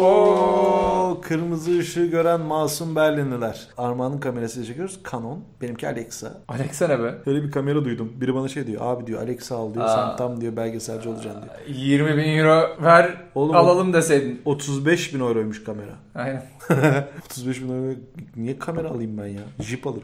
Oo, kırmızı ışığı gören masum Berlinliler. Armağan'ın kamerasıyla çekiyoruz. Canon. Benimki Alexa. Alexa ne be? Öyle bir kamera duydum. Biri bana şey diyor. Abi diyor Alexa al diyor. Aa. Sen tam diyor belgeselci olacaksın diyor. 20 bin euro ver Oğlum, alalım deseydin. 35 bin euroymuş kamera. Aynen. 35 bin euro niye kamera alayım ben ya? Jeep alırım.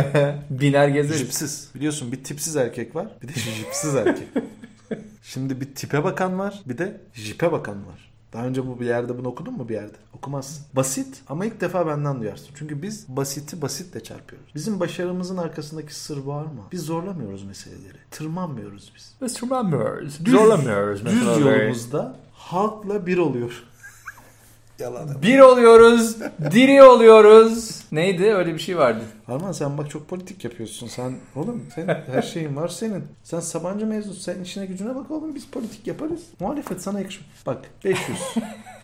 Biner gezeriz. Jipsiz. Biliyorsun bir tipsiz erkek var. Bir de jipsiz erkek. Şimdi bir tipe bakan var. Bir de jipe bakan var. Daha önce bu bir yerde bunu okudun mu bir yerde? Okumazsın. Basit ama ilk defa benden duyarsın. Çünkü biz basiti basitle çarpıyoruz. Bizim başarımızın arkasındaki sır var mı? Biz zorlamıyoruz meseleleri. Tırmanmıyoruz biz. Biz remembers. Düz- Zorlamıyoruz Düz yolumuzda halkla bir oluyor. Yalan. Bir oluyoruz, diri oluyoruz. Neydi? Öyle bir şey vardı. Arman sen bak çok politik yapıyorsun. Sen oğlum sen her şeyin var senin. Sen Sabancı mezun. Sen işine gücüne bak oğlum biz politik yaparız. Muhalefet sana yakışmıyor. Bak 500,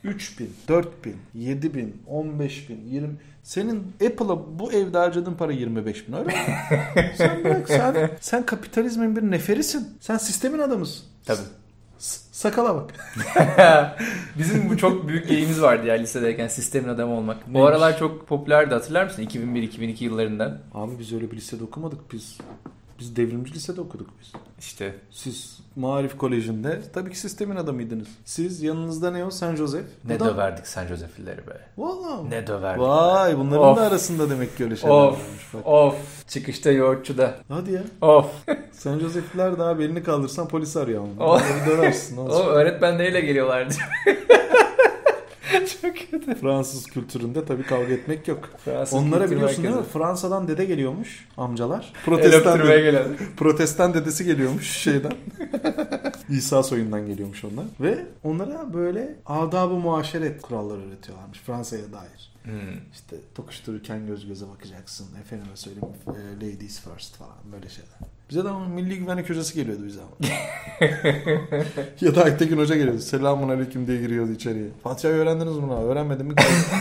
3000, 4000, 7000, 15000, 20 senin Apple'a bu evde harcadığın para 25 bin öyle mi? sen bırak sen, sen kapitalizmin bir neferisin. Sen sistemin adamısın. Tabii. Sakala bak. Bizim bu çok büyük geyimiz vardı ya lisedeyken sistemin adamı olmak. Bu Neymiş? aralar çok popülerdi hatırlar mısın? 2001-2002 yıllarından. Abi biz öyle bir lisede okumadık biz. Biz devrimci lisede okuduk biz. İşte Siz Marif Koleji'nde tabii ki sistemin adamıydınız. Siz yanınızda ne o? San Josef. ne da- döverdik San Jose'lileri be. Valla. Ne döverdik. Vay bunların Of. da arasında demek ki öyle şeyler Of. varmış. Bak. Of. Çıkışta yoğurtçuda. Hadi ya. Of. San Josef'liler daha belini kaldırsan polis arıyor ama. O- Onları döversin. O olacak? öğretmenleriyle geliyorlardı. çok kötü. Fransız kültüründe tabii kavga etmek yok. Fransız Onlara biliyorsun değil mi? Fransa'dan dede geliyormuş amcalar. Protestan, dede- protestan dedesi geliyormuş şeyden. İsa soyundan geliyormuş onlar. Ve onlara böyle adab-ı muaşeret kuralları öğretiyorlarmış Fransa'ya dair. Hmm. İşte tokuştururken göz göze bakacaksın. Efendime söyleyeyim e, ladies first falan böyle şeyler. Bize de ama milli güvenlik hocası geliyordu bize ama. ya da Aytekin Hoca geliyordu. Selamun aleyküm diye giriyordu içeriye. Fatiha'yı öğrendiniz mi lan? Öğrenmedim mi?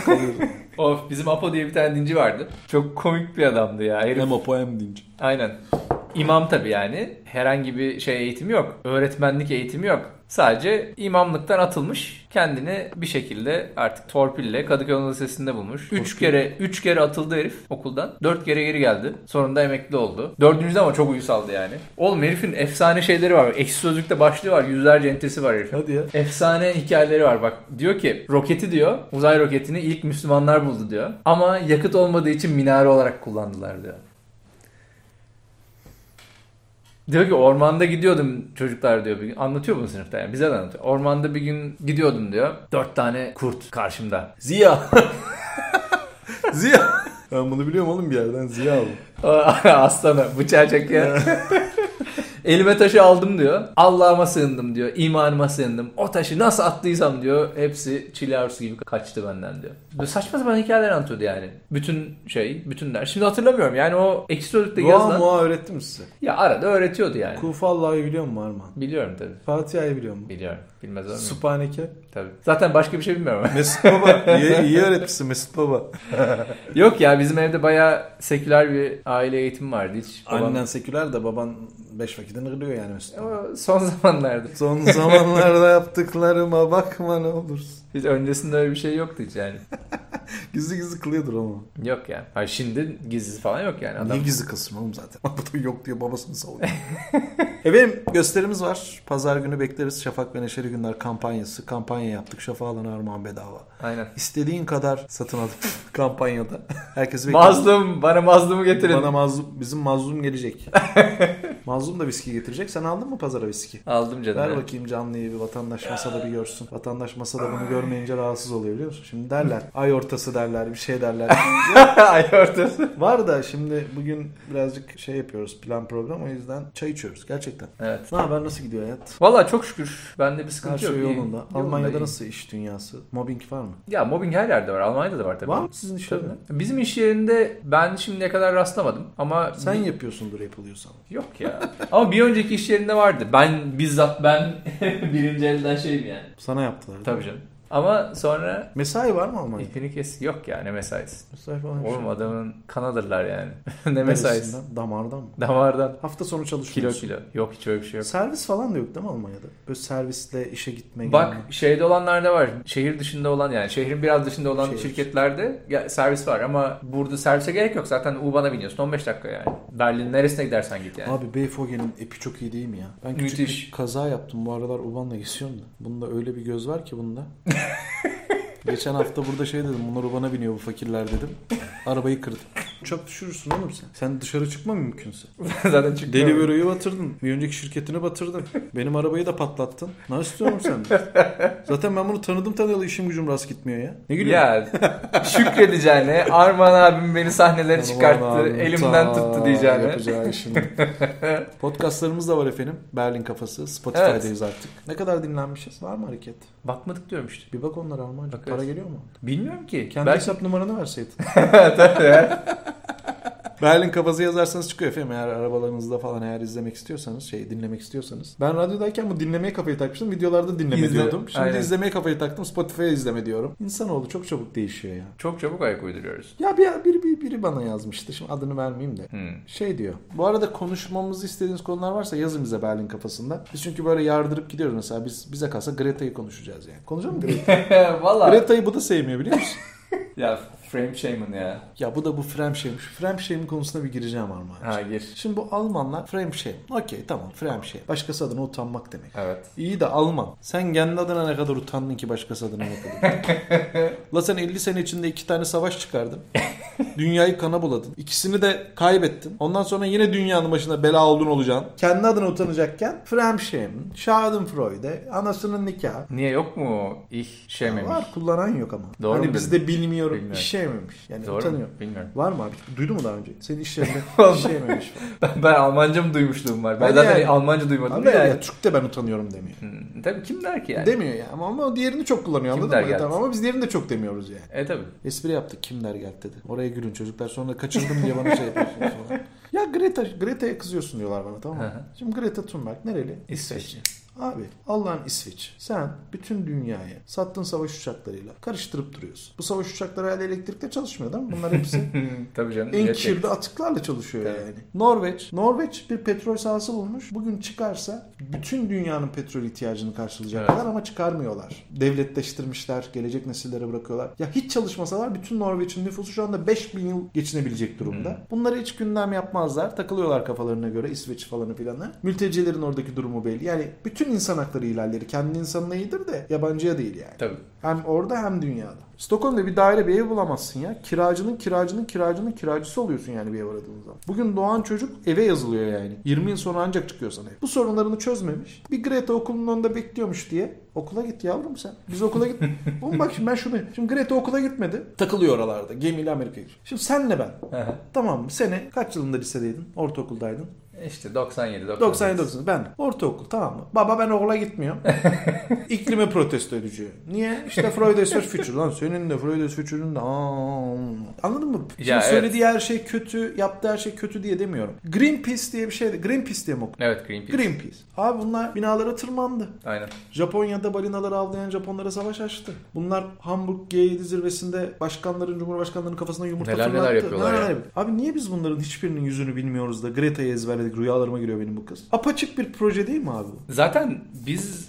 Of bizim Apo diye bir tane dinci vardı. Çok komik bir adamdı ya. Herif hem opo hem dinci. Aynen. İmam tabii yani. Herhangi bir şey eğitimi yok. Öğretmenlik eğitimi yok. Sadece imamlıktan atılmış. Kendini bir şekilde artık torpille Kadıköy Anadolu Lisesi'nde bulmuş. Üç Torpil. kere üç kere atıldı herif okuldan. Dört kere geri geldi. Sonunda emekli oldu. Dördüncüde ama çok uyusaldı yani. Oğlum herifin efsane şeyleri var. Ekşi Sözlük'te başlığı var. Yüzlerce entrisi var herifin. Hadi ya. Efsane hikayeleri var bak. Diyor ki roketi diyor uzay roketini ilk Müslümanlar buldu diyor. Ama yakıt olmadığı için minare olarak kullandılar diyor. Diyor ki ormanda gidiyordum çocuklar diyor bir gün. Anlatıyor bunu sınıfta yani bize de anlatıyor. Ormanda bir gün gidiyordum diyor. Dört tane kurt karşımda. Ziya. Ziya. Ben bunu biliyorum oğlum bir yerden. Ziya aldım. Aslanı bıçağı çekiyor. Elime taşı aldım diyor. Allah'ıma sığındım diyor. İmanıma sığındım. O taşı nasıl attıysam diyor. Hepsi yavrusu gibi kaçtı benden diyor. Böyle saçma sapan hikayeler anlatıyordu yani. Bütün şey, bütün ders. Şimdi hatırlamıyorum. Yani o ekşi sözlükte yazılan. mua öğretti mi size? Ya arada öğretiyordu yani. Kufallah'ı biliyor musun Arman? Biliyorum tabii. Fatiha'yı biliyor musun? Biliyorum. Bilmez olur muyum? Sübhaneke. Tabii. Zaten başka bir şey bilmiyorum. Mesut Baba. iyi, iyi öğretmişsin Mesut Baba. Yok ya bizim evde bayağı seküler bir aile eğitimi vardı. Hiç babam... Annen seküler de baban beş vakitini kırıyor yani Mesut. Ama son zamanlarda. Son zamanlarda yaptıklarıma bakma ne olursun. Hiç öncesinde öyle bir şey yoktu hiç yani. Gizli gizli kılıyordur ama. Yok yani. Hayır şimdi gizlisi falan yok yani. Adam Niye gizli kılsın oğlum zaten? Bu da yok diyor babasını savunuyor. Efendim gösterimiz var. Pazar günü bekleriz. Şafak ve Neşeli Günler kampanyası. Kampanya yaptık. Şafak alana armağan bedava. Aynen. İstediğin kadar satın al kampanyada. Herkesi bekliyoruz. Mazlum. Bana mazlumu getirin. Bana mazlum, bizim mazlum gelecek. Mazlum da viski getirecek. Sen aldın mı pazara viski? Aldım canım. Ver bakayım canlıyı bir vatandaş masada bir görsün. Vatandaş masada bunu görmeyince rahatsız oluyor biliyor musun? Şimdi derler. Ay ortası derler bir şey derler. Ay ortası. Var da şimdi bugün birazcık şey yapıyoruz plan program o yüzden çay içiyoruz gerçekten. Evet. Ne haber nasıl gidiyor hayat? Valla çok şükür. Bende bir sıkıntı Her şey yok. Yolunda. Yolunda, Almanya'da iyi. nasıl iş dünyası? Mobbing var mı? Ya mobbing her yerde var. Almanya'da da var tabii. Var mı sizin iş yerinde? Bizim iş yerinde ben şimdiye kadar rastlamadım. Ama Sen yapıyorsundur yapılıyorsan. Yok ya. Ama bir önceki iş yerinde vardı. Ben bizzat ben birinci elden şeyim yani. Sana yaptılar. Tabii canım. Ama sonra Mesai var mı Almanya'da? ipini kes yok ya ne mesaisi. Mesai falan bir şey. Oğlum adamın kanadırlar yani. ne mesaisi. Damardan mı? Damardan. Hafta sonu Kilo çalışıyorsun. kilo. Yok hiç öyle bir şey yok. Servis falan da yok değil mi Almanya'da? Böyle servisle işe gitme Bak gelme. şeyde olanlarda var. Şehir dışında olan yani şehrin biraz dışında olan Şehir. şirketlerde ya- servis var ama burada servise gerek yok. Zaten U-Bahn'a biniyorsun 15 dakika yani. Berlin neresine gidersen git yani. Abi Beyfogen'in epi çok iyi değil mi ya? Ben küçük Müthiş. bir kaza yaptım. Bu aralar Uban'la geçiyorum da. Bunda öyle bir göz var ki bunda. Geçen hafta burada şey dedim. Bunlar Uban'a biniyor bu fakirler dedim. Arabayı kırdım. Çok düşürürsün oğlum sen. Sen dışarı çıkma mümkünse. Zaten çıktı. Delivery'yi batırdın. Bir önceki şirketini batırdın. Benim arabayı da patlattın. Ne istiyorum sen? Zaten ben bunu tanıdım tanıyalı işim gücüm rast gitmiyor ya. Ne gülüyorsun? Ya şükredeceğine Arman abim beni sahnelere çıkarttı. abi, elimden tuttu diyeceğine. Yapacağı şimdi. Podcastlarımız da var efendim. Berlin Kafası. Spotify'dayız artık. Ne kadar dinlenmişiz? Var mı hareket? Bakmadık diyorum işte. Bir bak onlara Almanca. Bakarız. Para geliyor mu? Bilmiyorum ki. Kendi Belki hesap numaranı verseydin. Tabii. Berlin Kafası yazarsanız çıkıyor efendim. Eğer arabalarınızda falan eğer izlemek istiyorsanız, şey dinlemek istiyorsanız. Ben radyodayken bu dinlemeye kafayı takmıştım. Videolarda dinleme İzle. diyordum. Şimdi Aynen. izlemeye kafayı taktım. Spotify'a izleme diyorum. İnsanoğlu çok çabuk değişiyor ya. Çok çabuk ayak uyduruyoruz. Ya bir, biri, biri, biri bana yazmıştı. Şimdi adını vermeyeyim de. Hmm. Şey diyor. Bu arada konuşmamızı istediğiniz konular varsa yazın bize Berlin kafasında. Biz çünkü böyle yardırıp gidiyoruz mesela. Biz bize kalsa Greta'yı konuşacağız yani. Konuşalım mı Greta? Valla. Greta'yı bu da sevmiyor biliyor musun? Ya frame shaman ya. ya bu da bu Fremshame. Şu Fremshame konusuna bir gireceğim Armağan. Ha gir. Şimdi bu Almanlar Fremshame. Okey tamam Fremshame. Başkası adına utanmak demek. Evet. İyi de Alman. Sen kendi adına ne kadar utandın ki başkası adına ne kadar? La sen 50 sene içinde iki tane savaş çıkardın. Dünyayı kana buladın. İkisini de kaybettin. Ondan sonra yine dünyanın başına bela oldun olacaksın. Kendi adına utanacakken Fremshame, Schadenfreude, anasının nikahı. Niye yok mu ich şememiş? Var kullanan yok ama. Doğru mu hani dedim? bizde bilmiyorum, Bilmiyorum. işeyememiş. Yani Doğru mu? utanıyor. Bilmiyorum. Var mı abi? Duydun mu daha önce? Senin iş yerinde işeyememiş falan. Ben, ben Almanca mı duymuşluğum var? Ben, Ben zaten yani- Almanca duymadım ya, yani. ya Türk'te ben utanıyorum demiyor. Hmm, tabii kim der ki yani? Demiyor ya ama, ama o diğerini çok kullanıyor Kim anladın mı? geldi? Tamam, ama biz diğerini de çok demiyoruz yani. E tabii. Espri yaptık kim der gel dedi. Oraya gülün çocuklar sonra kaçırdım diye bana şey yapıyorsunuz falan. Ya Greta, Greta'ya kızıyorsun diyorlar bana tamam mı? Şimdi Greta Thunberg nereli? İsveçli. Abi Allah'ın İsveç. Sen bütün dünyayı sattığın savaş uçaklarıyla karıştırıp duruyorsun. Bu savaş uçakları hala elektrikle çalışmıyor değil mi? Bunlar hepsi tabii canım. en kirli atıklarla çalışıyor Tabii. yani. Norveç. Norveç bir petrol sahası bulmuş. Bugün çıkarsa bütün dünyanın petrol ihtiyacını karşılayacaklar Evet. ama çıkarmıyorlar. Devletleştirmişler. Gelecek nesillere bırakıyorlar. Ya hiç çalışmasalar bütün Norveç'in nüfusu şu anda 5000 yıl geçinebilecek durumda. Hmm. Bunları hiç gündem yapmazlar. Takılıyorlar kafalarına göre İsveç falanı filanı. Mültecilerin oradaki durumu belli. Yani bütün insan hakları ihlalleri kendi insanına iyidir de yabancıya değil yani. Tabii. Hem orada hem dünyada. Stockholm'da bir daire bir ev bulamazsın ya. Kiracının kiracının kiracının kiracısı oluyorsun yani bir ev aradığın zaman. Bugün doğan çocuk eve yazılıyor yani. 20 yıl sonra ancak çıkıyor sana ev. Bu sorunlarını çözmemiş. Bir Greta okulun önünde bekliyormuş diye. Okula git yavrum sen. Biz okula git. Oğlum bak şimdi ben şunu. Şimdi Greta okula gitmedi. Takılıyor oralarda. Gemiyle Amerika'ya gidiyor. Şimdi senle ben. Tamam mı? Sene kaç yılında lisedeydin? Ortaokuldaydın. İşte 97 98. 97 98 ben ortaokul tamam mı? Baba ben okula gitmiyorum. İklimi protesto ediyor. Niye? İşte Fridays for Future lan senin de Fridays for Future'ın da. Anladın mı? Şimdi Ya, evet. söylediği her şey kötü, yaptığı her şey kötü diye demiyorum. Greenpeace diye bir şey. Greenpeace diye mi okudun? Evet Greenpeace. Greenpeace. Abi bunlar binalara tırmandı. Aynen. Japonya'da balinaları avlayan Japonlara savaş açtı. Bunlar Hamburg G7 zirvesinde başkanların, cumhurbaşkanlarının kafasına yumurta Neler neler fırlattı. yapıyorlar ya. yapıyor. Abi niye biz bunların hiçbirinin yüzünü bilmiyoruz da Greta'yı ezberledik. Rüyalarıma giriyor benim bu kız. Apaçık bir proje değil mi abi? Zaten biz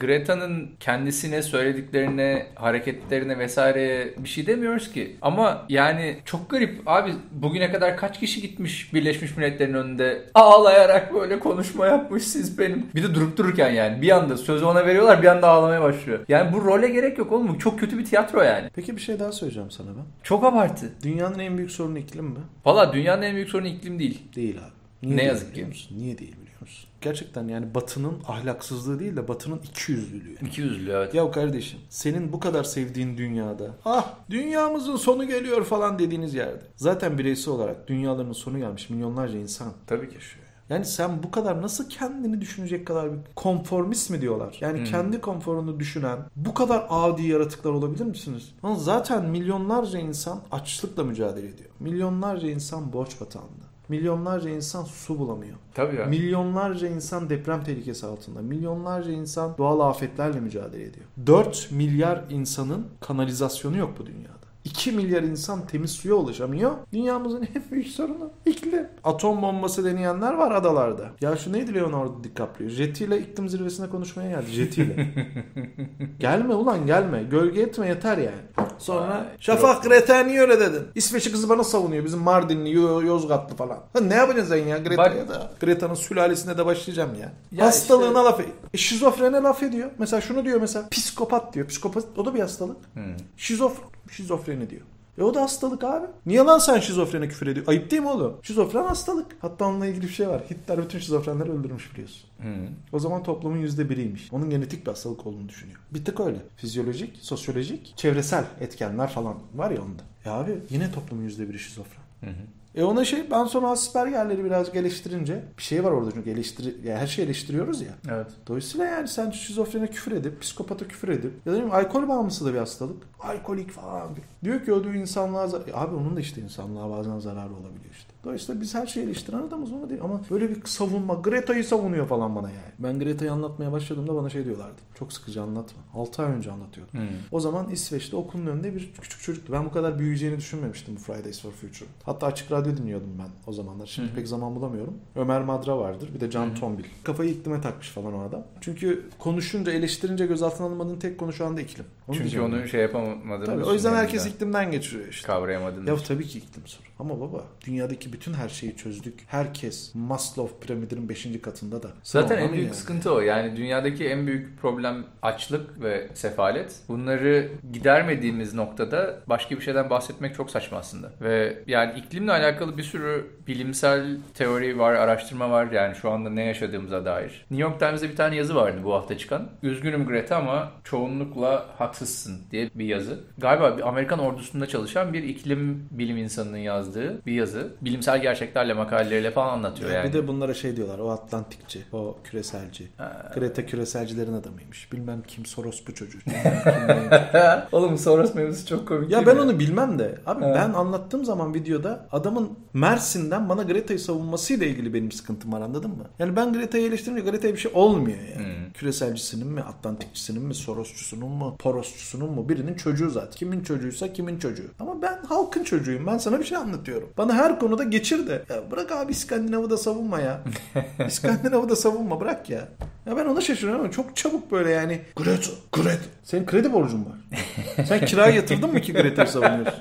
Greta'nın kendisine söylediklerine, hareketlerine vesaire bir şey demiyoruz ki. Ama yani çok garip. Abi bugüne kadar kaç kişi gitmiş Birleşmiş Milletler'in önünde ağlayarak böyle konuşma yapmış siz benim. Bir de durup dururken yani bir anda sözü ona veriyorlar bir anda ağlamaya başlıyor. Yani bu role gerek yok oğlum. Bu Çok kötü bir tiyatro yani. Peki bir şey daha söyleyeceğim sana ben. Çok abartı. Dünyanın en büyük sorunu iklim mi? Valla dünyanın en büyük sorunu iklim değil. Değil abi. Ne değil yazık ki. Musun? Niye değil biliyor musun? Gerçekten yani batının ahlaksızlığı değil de batının ikiyüzlülüğü. İki yüzlü evet. Ya kardeşim senin bu kadar sevdiğin dünyada ah dünyamızın sonu geliyor falan dediğiniz yerde zaten bireysel olarak dünyalarının sonu gelmiş milyonlarca insan Tabii ki. yaşıyor. Yani sen bu kadar nasıl kendini düşünecek kadar bir konformist mi diyorlar? Yani Hmm. kendi konforunu düşünen bu kadar adi yaratıklar olabilir misiniz? Ama zaten milyonlarca insan açlıkla mücadele ediyor. Milyonlarca insan borç batağında. Milyonlarca insan su bulamıyor. Tabii ya. Milyonlarca insan deprem tehlikesi altında. Milyonlarca insan doğal afetlerle mücadele ediyor. 4 milyar insanın kanalizasyonu yok bu dünyada. 2 milyar insan temiz suya ulaşamıyor. Dünyamızın en büyük sorunu iklim. Atom bombası deneyenler var adalarda. Ya şu neydi Leonardo DiCaprio? Jetiyle iklim zirvesine konuşmaya geldi. Jetiyle. gelme ulan gelme. Gölge etme yeter yani. Sonra Şafak Greta niye öyle dedin? İsveçli kızı bana savunuyor. Bizim Mardinli, Yo- Yozgatlı falan. Ha, ne yapacaksın sen ya Greta'ya da? Greta'nın sülalesine de başlayacağım ya. Ya Hastalığına işte- laf ediyor. E, şizofrene laf ediyor. Mesela şunu diyor mesela. Psikopat diyor. Psikopat o da bir hastalık. Hı. Şizofren. Şizofreni diyor. E o da hastalık abi. Niye lan sen şizofrene küfür ediyorsun? Ayıp değil mi oğlum? Şizofren hastalık. Hatta onunla ilgili bir şey var. Hitler bütün şizofrenleri öldürmüş biliyorsun. Hı. O zaman toplumun yüzde biriymiş. Onun genetik bir hastalık olduğunu düşünüyor. Bir tık öyle. Fizyolojik, sosyolojik, çevresel etkenler falan var ya onda. Ya abi yine toplumun yüzde biri şizofren. Hı hı. E ona şey ben sonra Asperger'leri biraz geliştirince bir şey var orada çünkü eleştiri, ya her şeyi eleştiriyoruz ya. Evet. Dolayısıyla yani sen şizofrene küfür edip, psikopata küfür edip ya da bileyim, alkol bağımlısı da bir hastalık. Alkolik falan. Diyor ki o diyor insanlığa E abi onun da işte insanlığa bazen zararı olabiliyor işte. Dolayısıyla biz her şeyi eleştiren adamız onu değil ama böyle bir savunma Greta'yı savunuyor falan bana yani. Ben Greta'yı anlatmaya başladığımda bana şey diyorlardı. Çok sıkıcı anlatma. 6 ay önce anlatıyordum. Hı. O zaman İsveç'te okulun önünde bir küçük çocuktu. Ben bu kadar büyüyeceğini düşünmemiştim bu Fridays for Future. Hatta açık radyo dinliyordum ben o zamanlar. Şimdi hı. pek zaman bulamıyorum. Ömer Madra vardır. Bir de Can hı. Tombil. Kafayı iklime takmış falan o adam. Çünkü konuşunca, eleştirince gözaltına alınmadığın tek konu şu anda iklim. Onu Çünkü onu ben. şey yapamadığımız Tabii, o yüzden herkes de iklimden geçiriyor işte. kavrayamadığımız Ya tabii ki iklim soru. Ama baba dünyadaki bütün her şeyi çözdük. Herkes Maslow piramidinin 5. katında da. Zaten en büyük yani? sıkıntı o. Yani dünyadaki en büyük problem açlık ve sefalet. Bunları gidermediğimiz noktada başka bir şeyden bahsetmek çok saçma aslında. Ve yani iklimle alakalı bir sürü bilimsel teori var, araştırma var. Yani şu anda ne yaşadığımıza dair. New York Times'da bir tane yazı vardı bu hafta çıkan. Üzgünüm Greta ama çoğunlukla haksızsın diye bir yazı. Galiba bir Amerikan ordusunda çalışan bir iklim bilim insanının yazdığı bir yazı. Bilimsel gerçeklerle makaleleriyle falan anlatıyor yani. Bir de bunlara şey diyorlar. O Atlantikçi, o küreselci. Ha. Greta küreselcilerin adamıymış. Bilmem kim Soros bu neymiş. Oğlum Soros mevzusu çok komik. ya ben mi? onu bilmem de. Abi Evet. ben anlattığım zaman videoda adamın Mersin'den bana Greta'yı savunmasıyla ilgili benim sıkıntım var anladın mı? Yani ben Greta'yı eleştirince Greta'ya bir şey olmuyor yani. Hmm. Küreselcisinin mi, Atlantikçisinin mi, Sorosçusunun mu, Porosçusunun mu birinin çocuğu zaten. Kimin çocuğuysa kimin çocuğu. Ama ben halkın çocuğuyum. Ben sana bir şey anlatıyorum. Bana her konuda geçir de. Ya bırak abi İskandinav'ı da savunma ya. İskandinav'ı da savunma bırak ya. Ya ben ona şaşırıyorum ama çok çabuk böyle yani. Greta, Greta. Senin kredi borcun var. Sen kiraya yatırdın mı ki Greta'yı savunuyorsun?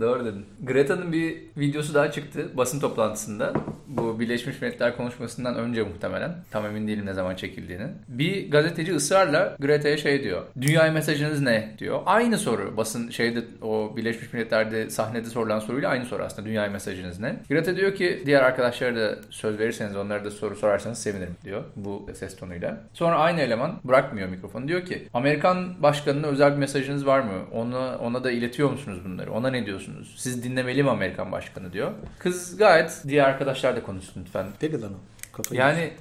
Doğru dedin. Greta'nın bir videosu daha çıktı basın toplantısında. Bu Birleşmiş Milletler konuşmasından önce muhtemelen. Tam emin değilim ne zaman çekildiğini. Bir gazeteci ısrarla Greta'ya şey diyor. Dünyaya mesajınız ne diyor. Aynı soru. Basın şeyde o Birleşmiş Milletler'de sahnede sorulan soruyla aynı soru aslında. Dünyaya mesajınız ne? Greta diyor ki diğer arkadaşlara da söz verirseniz onlara da soru sorarsanız sevinirim diyor. Bu ses tonuyla. Sonra aynı eleman bırakmıyor mikrofonu. Diyor ki Amerikan başkanına özel bir mesajınız var mı? Ona, ona da iletiyor musunuz bunları? Ona ne diyorsunuz? Siz dinlemeli mi Amerikan başkanı diyor. Kız gayet diğer arkadaşlar da konuşsun lütfen. Deli lan o. Kafayı Yani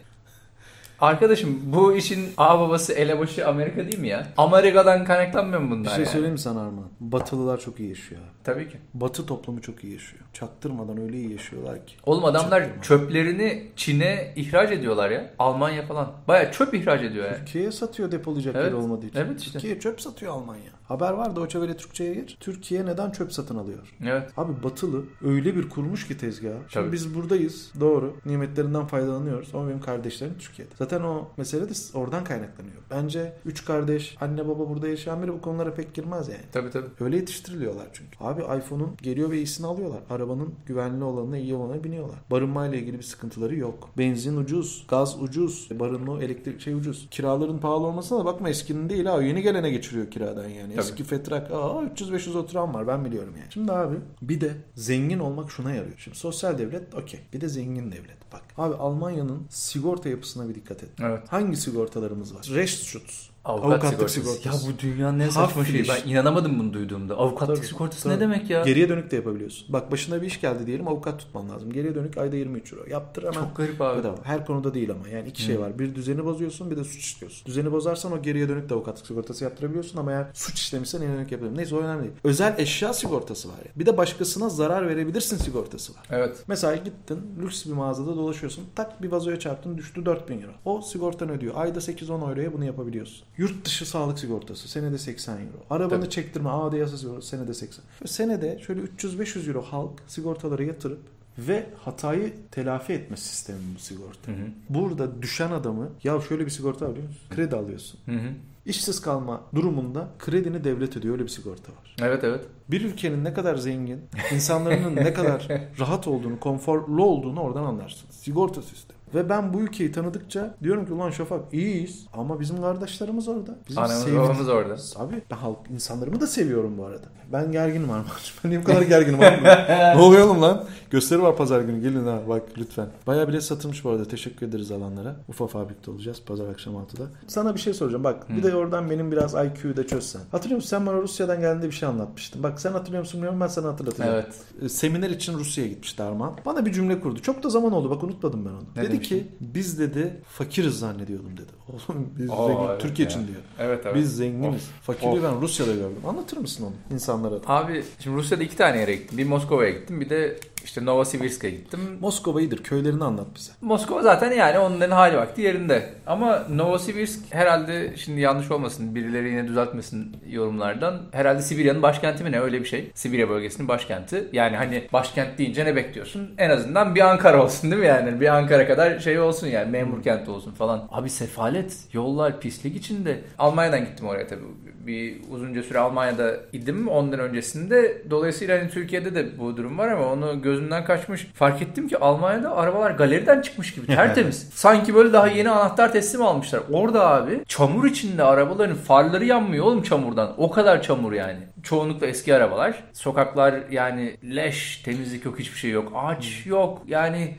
arkadaşım bu işin ağ babası elebaşı Amerika değil mi ya? Amerika'dan kaynaklanmıyor mu Bir bunlar şey yani? söyleyeyim mi sana Arman? Batılılar çok iyi yaşıyor. abi. Tabii ki. Batı toplumu çok iyi yaşıyor. Çaktırmadan öyle iyi yaşıyorlar ki. Oğlum adamlar Çaktırma. çöplerini Çin'e ihraç ediyorlar ya. Almanya falan. Baya çöp ihraç ediyor yani. Türkiye'ye satıyor depolayacak Evet, yer olmadığı için. evet işte. Türkiye'ye çöp satıyor Almanya. Haber var da o Vele Türkçe'ye gir. Türkiye neden çöp satın alıyor? Evet. Abi batılı öyle bir kurmuş ki tezgahı. Şimdi Tabii. biz buradayız. Doğru. Nimetlerinden faydalanıyoruz. Ama benim kardeşlerim Türkiye'de. Zaten o mesele de oradan kaynaklanıyor. Bence üç kardeş, anne baba burada yaşayan biri bu konulara pek girmez yani. Tabii tabii. Öyle yetiştiriliyorlar çünkü. Abi iPhone'un geliyor ve iyisini alıyorlar. Arabanın güvenli olanına iyi olanına biniyorlar. Barınmayla ilgili bir sıkıntıları yok. Benzin ucuz, gaz ucuz, barınma, elektrik şey ucuz. Kiraların pahalı olmasına da bakma eskinin değil ha. Yeni gelene geçiriyor kiradan yani. Tabii. Eski fetrak aa 300-500 oturan var ben biliyorum yani. Şimdi abi bir de zengin olmak şuna yarıyor. Şimdi sosyal devlet okey. Bir de zengin devlet. Bak abi Almanya'nın sigorta yapısına bir dikkat et. Evet. Hangi sigortalarımız var? Rechtsschutz. Avukatlık, Avukatlık sigortası. sigortası. Ya bu dünyanın en saçma Half şeyi. Ben inanamadım bunu duyduğumda. Avukatlık Tabii, sigortası tabii. ne demek ya? Geriye dönük de yapabiliyorsun. Bak başına bir iş geldi diyelim avukat tutman lazım. Geriye dönük ayda 23 euro. Yaptır hemen. Çok garip abi. Bedava. Her konuda değil ama. Yani iki şey var. Bir düzeni bozuyorsun bir de suç işliyorsun. Düzeni bozarsan o geriye dönük de avukatlık sigortası yaptırabiliyorsun ama eğer suç işlemişsen en dönük yapabiliyorsun. Neyse o önemli değil. Özel eşya sigortası var ya. Bir de başkasına zarar verebilirsin sigortası var. Evet. Mesela gittin lüks bir mağazada dolaşıyorsun. Tak bir vazoya çarptın düştü 4000 euro. O sigortan ödüyor. Ayda 8-10 euroya bunu yapabiliyorsun. Yurt dışı sağlık sigortası senede 80 euro. Arabanı Tabii. çektirme AD yasa sigortası senede 80. Ve senede şöyle 300-500 euro halk sigortaları yatırıp ve hatayı telafi etme sistemi bu sigorta. Hı hı. Burada düşen adamı ya şöyle bir sigorta alıyor musun? Kredi alıyorsun. Hı hı. İşsiz kalma durumunda kredini devlet ödüyor. Öyle bir sigorta var. Evet evet. Bir ülkenin ne kadar zengin, insanların ne kadar rahat olduğunu, konforlu olduğunu oradan anlarsın. Sigorta sistemi. Ve ben bu ülkeyi tanıdıkça diyorum ki ulan Şafak iyiyiz ama bizim kardeşlerimiz orada. Bizim Anamız sevdiğimiz- babamız orada. Abi ben halk insanlarımı da seviyorum bu arada. Ben gerginim Armağan'cığım. Ben niye bu kadar gerginim abi? ne oluyor oğlum lan? Gösteri var pazar günü. Gelin ha bak lütfen. Bayağı bilet satılmış bu arada. Teşekkür ederiz alanlara. Ufa Fabrik'te olacağız pazar akşam 6'da. Sana bir şey soracağım. Bak bir Hı. de oradan benim biraz IQ'yu da çözsen. Hatırlıyor musun? Sen bana Rusya'dan geldiğinde bir şey anlatmıştın. Bak sen hatırlıyor musun bilmiyorum ben sana hatırlatacağım. Evet. E, Seminer için Rusya'ya gitmişti Armağan. Bana bir cümle kurdu. Çok da zaman oldu. Bak unutmadım ben onu. Ne dedi? Ki biz dedi fakiriz zannediyordum dedi. Oğlum biz Aa, zengin. evet Türkiye ya. için diyor. Evet evet. Biz zenginiz. Of. Fakirliği Of. ben Rusya'da gördüm. Anlatır mısın onu insanlara? Abi şimdi Rusya'da iki tane yere gittim. Bir Moskova'ya gittim bir de işte Novosibirsk'e gittim. Moskova iyidir. Köylerini anlat bize. Moskova zaten yani onların hali vakti yerinde. Ama Novosibirsk herhalde şimdi yanlış olmasın birileri yine düzeltmesin yorumlardan. Herhalde Sibirya'nın başkenti mi ne öyle bir şey. Sibirya bölgesinin başkenti. Yani hani başkent deyince ne bekliyorsun? En azından bir Ankara olsun değil mi yani? Bir Ankara kadar şey olsun yani memur kenti olsun falan. Abi sefalet, yollar pislik içinde. Almanya'dan gittim oraya tabii. Bir uzunca süre Almanya'da idim ondan öncesinde. Dolayısıyla hani Türkiye'de de bu durum var ama onu gözümden kaçmış. Fark ettim ki Almanya'da arabalar galeriden çıkmış gibi tertemiz. Sanki böyle daha yeni anahtar teslim almışlar. Orada abi çamur içinde arabaların farları yanmıyor oğlum çamurdan. O kadar çamur yani. Çoğunlukla eski arabalar. Sokaklar yani leş, temizlik yok, hiçbir şey yok. Ağaç yok. Yani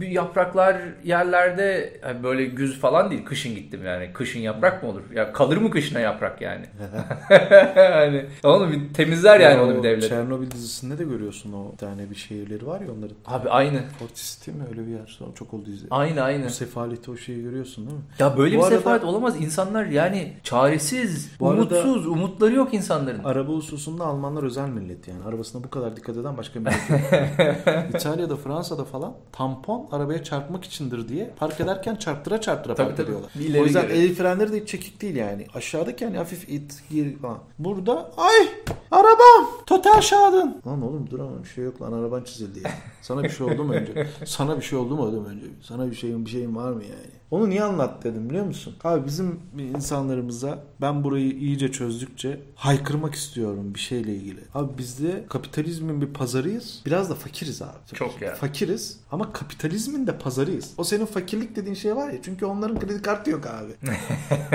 yapraklar yerlerde böyle güz falan değil. Kışın gittim yani. Kışın yaprak mı olur? Ya kalır mı kışına yaprak yani? yani oğlum bir temizler yani Ya onu o bir devlet. Çernobil dizisinde de görüyorsun o tane bir şehirleri var ya onların. Abi aynı. Fortis değil mi? Öyle bir yer. Sonra çok oldu izledim. Aynı aynı. O sefaleti o şeyi görüyorsun değil mi? Ya böyle Bu bir arada- sefalet olamaz. İnsanlar yani çaresiz, Bu arada- umutsuz, umutları yok insanların. Araba hususunda Almanlar özel millet yani. Arabasına bu kadar dikkat eden başka millet yok. İtalya'da, Fransa'da falan tampon arabaya çarpmak içindir diye park ederken çarptıra çarptıra Tabii, park tabii. ediyorlar. Bir O yüzden el frenleri de hiç çekik değil yani. Aşağıdaki hani hafif it, gir falan. Burada ay arabam total şadın. Lan oğlum dur ama bir şey yok lan araban çizildi ya. Sana bir şey oldu mu önce? Sana bir şey oldu mu oğlum önce? Sana bir şeyin bir şeyin var mı yani? Onu niye anlat dedim biliyor musun? Abi bizim insanlarımıza ben burayı iyice çözdükçe haykırmak istiyorum bir şeyle ilgili. Abi bizde kapitalizmin bir pazarıyız. Biraz da fakiriz abi. Çok ya. Fakiriz ama kapitalizmin de pazarıyız. O senin fakirlik dediğin şey var ya çünkü onların kredi kartı yok abi.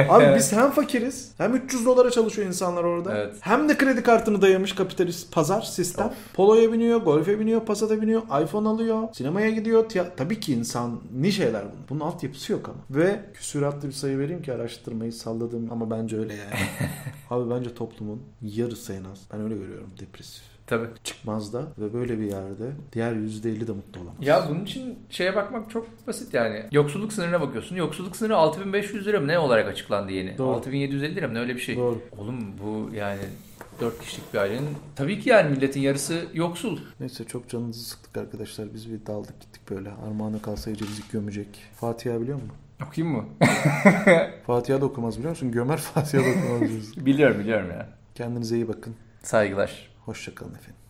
abi biz hem fakiriz hem 300 dolara çalışıyor insanlar orada. Evet. Hem de kredi kartını dayamış kapitalist pazar sistem. Of. Polo'ya biniyor, Golf'e biniyor, Passat'a biniyor, iPhone alıyor, sinemaya gidiyor. tiya- Tabii ki insan ni şeyler bunun. Bunun altyapısı yok ama. Ve küsuratlı bir sayı vereyim ki araştırmayı salladım ama bence öyle yani. abi bence toplumun yarısı en az. Ben öyle görüyorum depresif. Tabii. Çıkmaz da ve böyle bir yerde diğer %50 de mutlu olamaz. Ya bunun için şeye bakmak çok basit yani. Yoksulluk sınırına bakıyorsun. Yoksulluk sınırı 6500 lira mı ne olarak açıklandı yeni? Doğru. 6750 lira mı ne öyle bir şey. Doğru. Oğlum bu yani 4 kişilik bir ailenin tabii ki yani milletin yarısı yoksul. Neyse çok canınızı sıktık arkadaşlar. Biz bir daldık gittik böyle. Armağan'a kalsa bizi gömecek. Fatiha biliyor musun? Okuyayım mı? Fatiha da okumaz biliyor musun? Gömer Fatiha da okumaz. biliyorum biliyorum ya. Kendinize iyi bakın. Saygılar. Hoşçakalın efendim.